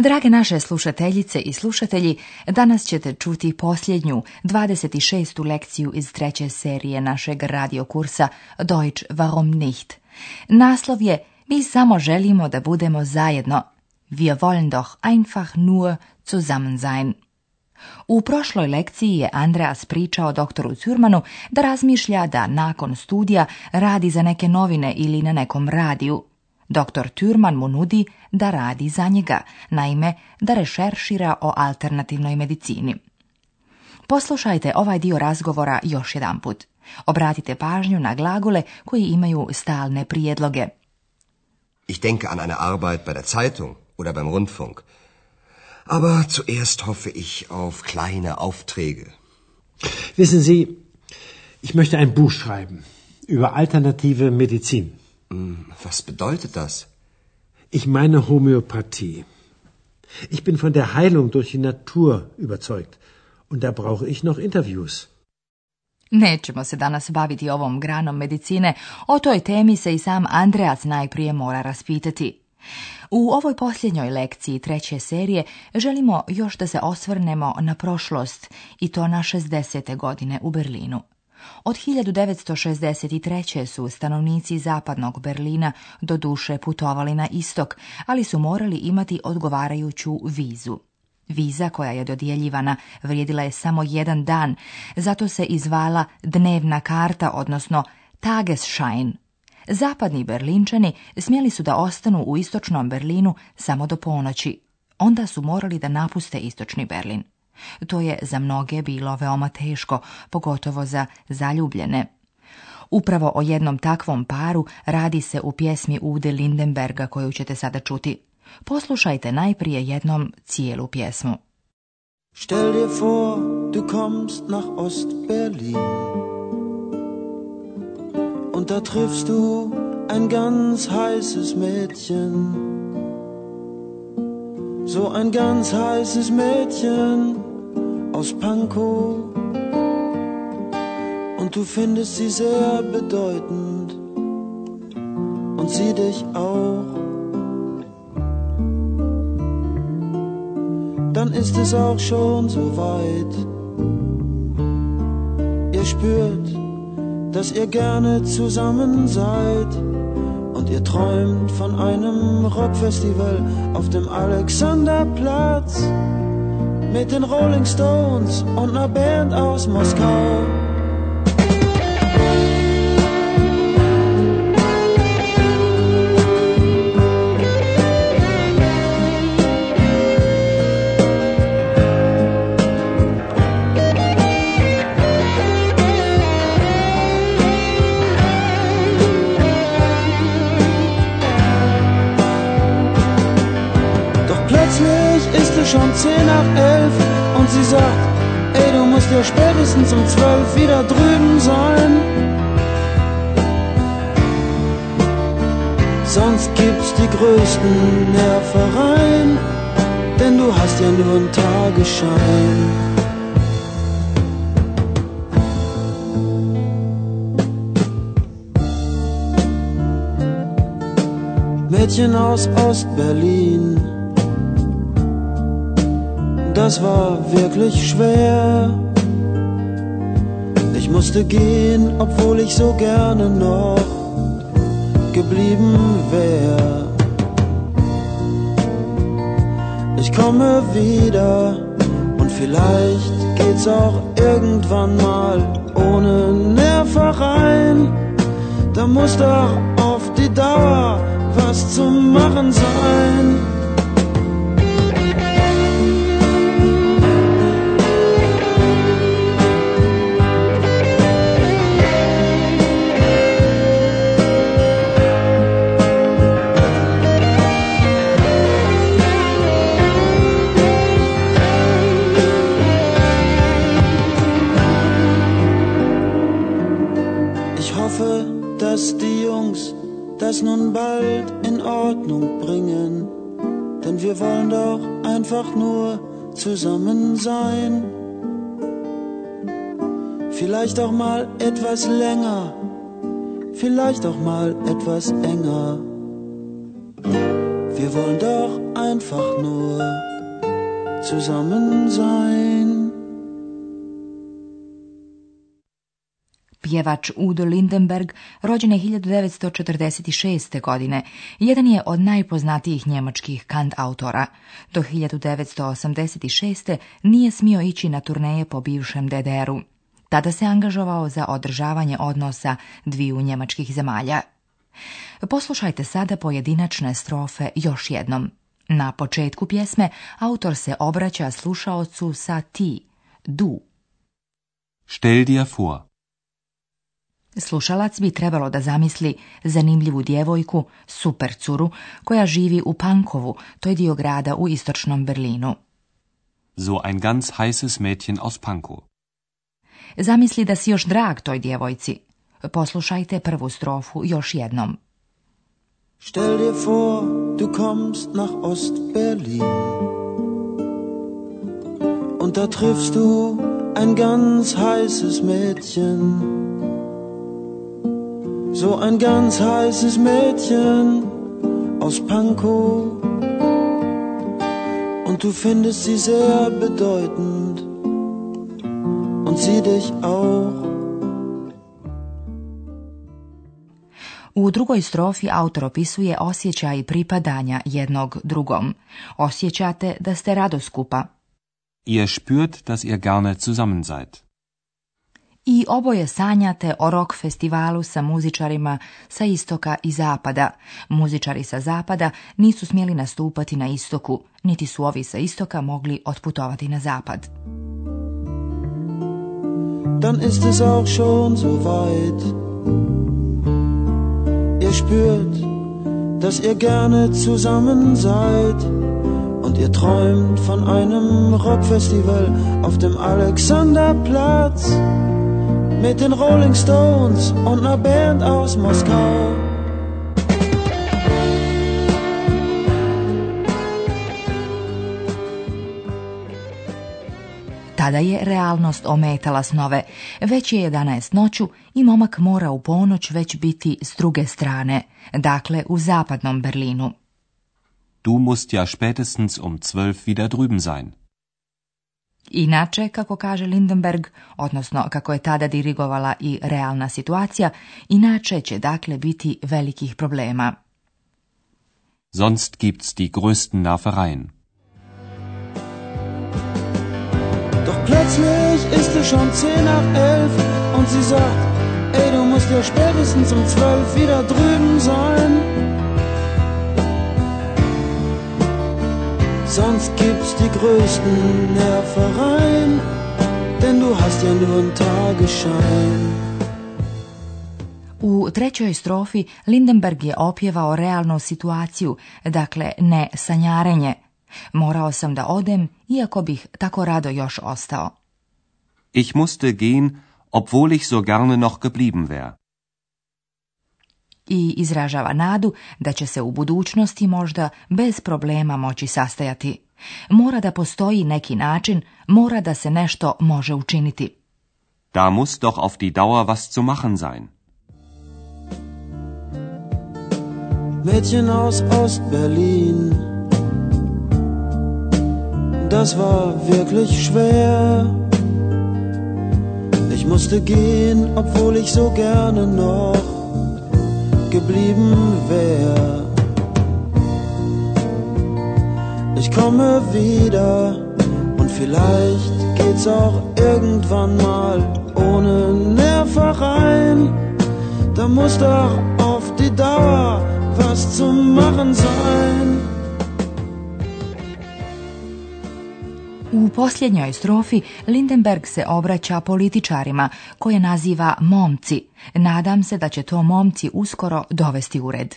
Drage naše slušateljice i slušatelji, danas ćete čuti posljednju, 26. lekciju iz treće serije našeg radiokursa Deutsch warum nicht. Naslov je Mi samo želimo da budemo zajedno. Wir wollen doch einfach nur zusammen sein. U prošloj lekciji je Andreas pričao doktoru Cürmanu da razmišlja da nakon studija radi za neke novine ili na nekom radiju. Dr. Thurman mu nudi da radi za njega, naime da rešeršira o alternativnoj medicini. Poslušajte ovaj dio razgovora još jedanput. Obratite pažnju na glagole koji imaju stalne prijedloge. Ich denke an eine Arbeit bei der Zeitung oder beim Rundfunk. Aber zuerst hoffe ich auf kleine Aufträge. Wissen Sie, ich möchte ein Buch schreiben über alternative Medizin. Hm, was bedeutet das? Ich meine Homöopathie. Ich bin von der Heilung durch die Natur überzeugt. Und da brauche ich noch Interviews. Nećemo se danas baviti ovom granom medicine, o toj temi se i sam Andreas najprije mora raspitati. U ovoj posljednjoj lekciji treće serije želimo još da se osvrnemo na prošlost i to na 60. godine u Berlinu. Od 1963. su stanovnici zapadnog Berlina do duše putovali na istok, ali su morali imati odgovarajuću vizu. Viza koja je dodjeljivana vrijedila je samo jedan dan, zato se izvala dnevna karta, odnosno Tagesschein. Zapadni Berlinčani smjeli su da ostanu u istočnom Berlinu samo do ponoći. Onda su morali da napuste istočni Berlin. To je za mnoge bilo veoma teško, pogotovo za zaljubljene. Upravo o jednom takvom paru radi se u pjesmi Ude Lindenberga koju ćete sada čuti. Poslušajte najprije jednom cijelu pjesmu. Stell dir vor, du kommst nach Ost-Berlin und da triffst du ein ganz heißes Mädchen. So ein ganz heißes Mädchen. aus Pankow und du findest sie sehr bedeutend und sie dich auch. Dann ist es auch schon so weit. Ihr spürt, dass ihr gerne zusammen seid und ihr träumt von einem Rockfestival auf dem Alexanderplatz mit den Rolling Stones und einer Band aus Moskau. sonst gibt's die größten Nervereien, denn du hast ja nur einen Tagesschein. Mädchen aus Ost-Berlin, Das war wirklich schwer. Ich musste gehen, obwohl ich so gerne noch geblieben komme wieder und vielleicht geht's auch irgendwann mal ohne Nerv rein. Da muss doch auf die Dauer was zu machen sein. zusammen sein. Vielleicht auch mal etwas länger, vielleicht auch mal etwas enger. Wir wollen doch einfach nur zusammen sein. pjevač Udo Lindenberg, rođen je 1946. godine, jedan je od najpoznatijih njemačkih kant autora. Do 1986. nije smio ići na turneje po bivšem DDR-u. Tada se angažovao za održavanje odnosa dviju njemačkih zemalja. Poslušajte sada pojedinačne strofe još jednom. Na početku pjesme autor se obraća slušaocu sa ti, du. Stell dir vor, Slušalac bi trebalo da zamisli zanimljivu djevojku, supercuru, koja živi u Pankovu, to je dio grada u istočnom Berlinu. So ein ganz heißes Mädchen aus Pankow. Zamisli da si još drag toj djevojci. Poslušajte prvu strofu još jednom. Stell dir vor, du kommst nach Ost-Berlin und da triffst du ein ganz heißes Mädchen. so ein ganz heißes Mädchen aus Pankow. Und du findest sie sehr bedeutend und sie dich auch. U drugoj strofi autor opisuje osjećaj pripadanja jednog drugom. Osjećate da ste rado skupa. Ihr spürt, dass ihr gerne zusammen seid. i oboje sanjate o rock festivalu sa muzičarima sa istoka i zapada. Muzičari sa zapada nisu smjeli nastupati na istoku, niti su ovi sa istoka mogli otputovati na zapad. Dann ist es auch schon so weit. Ihr spürt, dass ihr gerne zusammen seid. Und ihr träumt von einem Rockfestival auf dem Alexanderplatz mit den Rolling Stones und einer Band aus Moskau. Tada je realnost ometala snove. Već je 11 noću i momak mora u ponoć već biti s druge strane, dakle u zapadnom Berlinu. Du musst ja spätestens um 12 wieder drüben sein. Inače, kako kaže Lindenberg, odnosno kako je tada dirigovala i realna situacija, inače će dakle biti velikih problema. Sonst gibt's die größten Nafereien. Doch plötzlich ist es schon zehn nach elf und sie sagt, ey, du musst ja spätestens um zwölf wieder drüben sein. sonst gibt's die größten Nervereien, denn du hast ja nur einen Tagesschein. U trećoj strofi Lindenberg je opjevao realnu situaciju, dakle ne sanjarenje. Morao sam da odem, iako bih tako rado još ostao. Ich musste gehen, obwohl ich so gerne noch geblieben wäre. i izražava nadu da će se u budućnosti možda bez problema moći sastajati. Mora da postoji neki način, mora da se nešto može učiniti. Da muss doch auf die Dauer was zu machen sein. Mädchen aus Ost-Berlin, das war wirklich schwer. Ich musste gehen, obwohl ich so gerne noch geblieben wär. Ich komme wieder und vielleicht geht's auch irgendwann mal ohne Nerv rein. Da muss doch auf die Dauer was zu machen sein. U posljednjoj strofi Lindenberg se obraća političarima koje naziva momci. Nadam se da će to momci uskoro dovesti u red.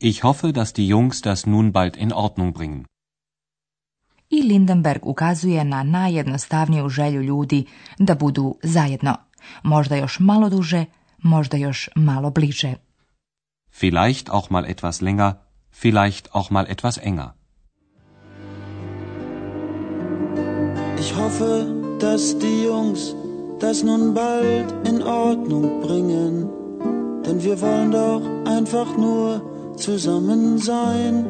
Ich hoffe, dass die Jungs das nun bald in Ordnung bringen. I Lindenberg ukazuje na najjednostavniju želju ljudi da budu zajedno. Možda još malo duže, možda još malo bliže. Vielleicht auch mal etwas länger, vielleicht auch mal etwas enger. Ich hoffe, dass die Jungs das nun bald in Ordnung bringen. Denn wir wollen doch einfach nur zusammen sein.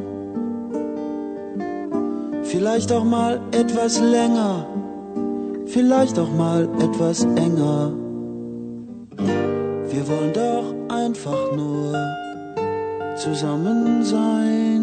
Vielleicht auch mal etwas länger, vielleicht auch mal etwas enger. Wir wollen doch einfach nur zusammen sein.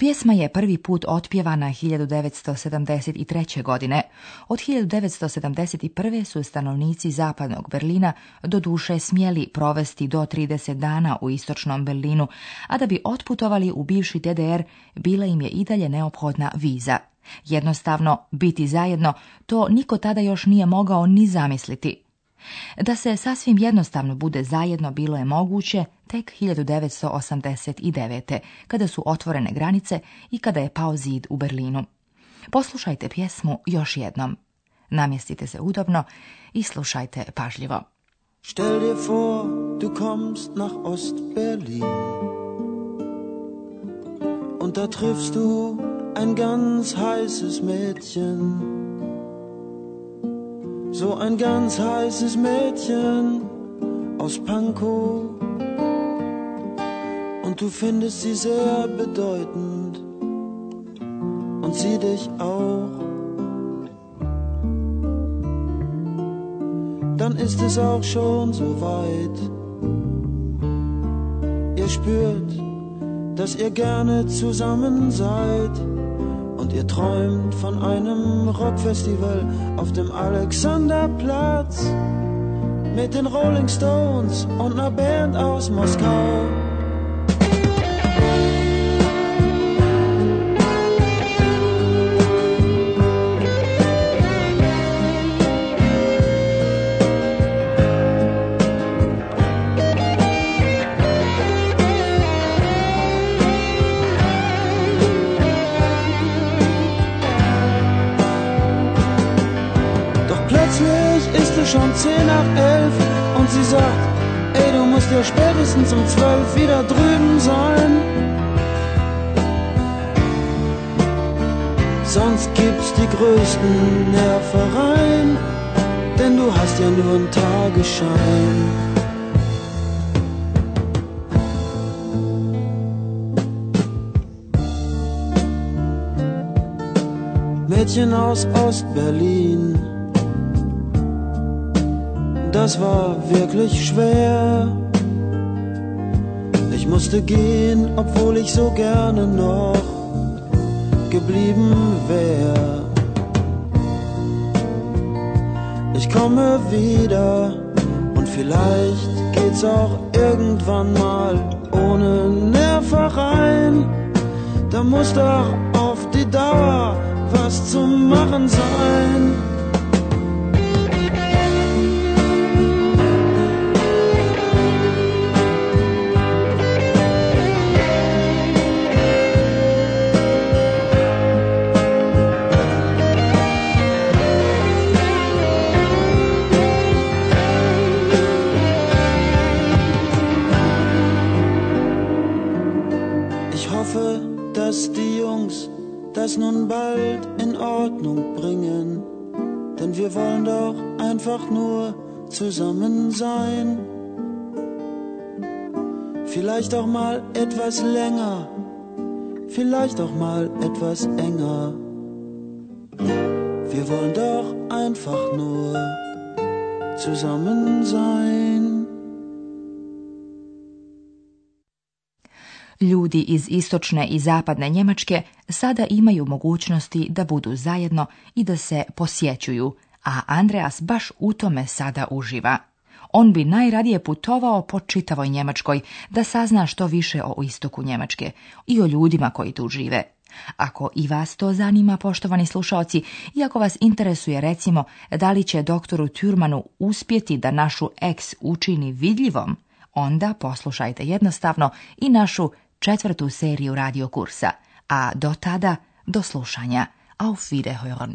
Pjesma je prvi put otpjevana 1973. godine. Od 1971. su stanovnici zapadnog Berlina do duše smjeli provesti do 30 dana u istočnom Berlinu, a da bi otputovali u bivši DDR bila im je i dalje neophodna viza. Jednostavno, biti zajedno, to niko tada još nije mogao ni zamisliti. Da se sasvim jednostavno bude zajedno bilo je moguće tek 1989. kada su otvorene granice i kada je pao zid u Berlinu. Poslušajte pjesmu još jednom. Namjestite se udobno i slušajte pažljivo. Stell dir du komst nach Ost-Berlin Und da triffst du ein ganz heißes Mädchen so ein ganz heißes Mädchen aus Pankow. Und du findest sie sehr bedeutend und sie dich auch. Dann ist es auch schon so weit. Ihr spürt, dass ihr gerne zusammen seid und ihr träumt von einem Rockfestival auf dem Alexanderplatz mit den Rolling Stones und einer Band aus Moskau. zehn nach elf und sie sagt, ey, du musst ja spätestens um zwölf wieder drüben sein. Sonst gibt's die größten Nervereien, denn du hast ja nur einen Tagesschein. Mädchen aus Ost-Berlin das war wirklich schwer. Ich musste gehen, obwohl ich so gerne noch geblieben wäre. Ich komme wieder und vielleicht geht's auch irgendwann mal ohne Nerv rein. Da muss doch auf die Dauer was zu machen sein. nur zusammen sein. Vielleicht auch mal etwas länger, vielleicht auch mal etwas enger. Wir wollen doch einfach nur zusammen sein. Ljudi iz istočne i zapadne Njemačke sada imaju mogućnosti da budu zajedno i da se posjećuju – a Andreas baš u tome sada uživa. On bi najradije putovao po čitavoj Njemačkoj da sazna što više o istoku Njemačke i o ljudima koji tu žive. Ako i vas to zanima, poštovani slušaoci, i ako vas interesuje recimo da li će doktoru Turmanu uspjeti da našu ex učini vidljivom, onda poslušajte jednostavno i našu četvrtu seriju radio kursa. A do tada, do slušanja. Auf Wiederhören.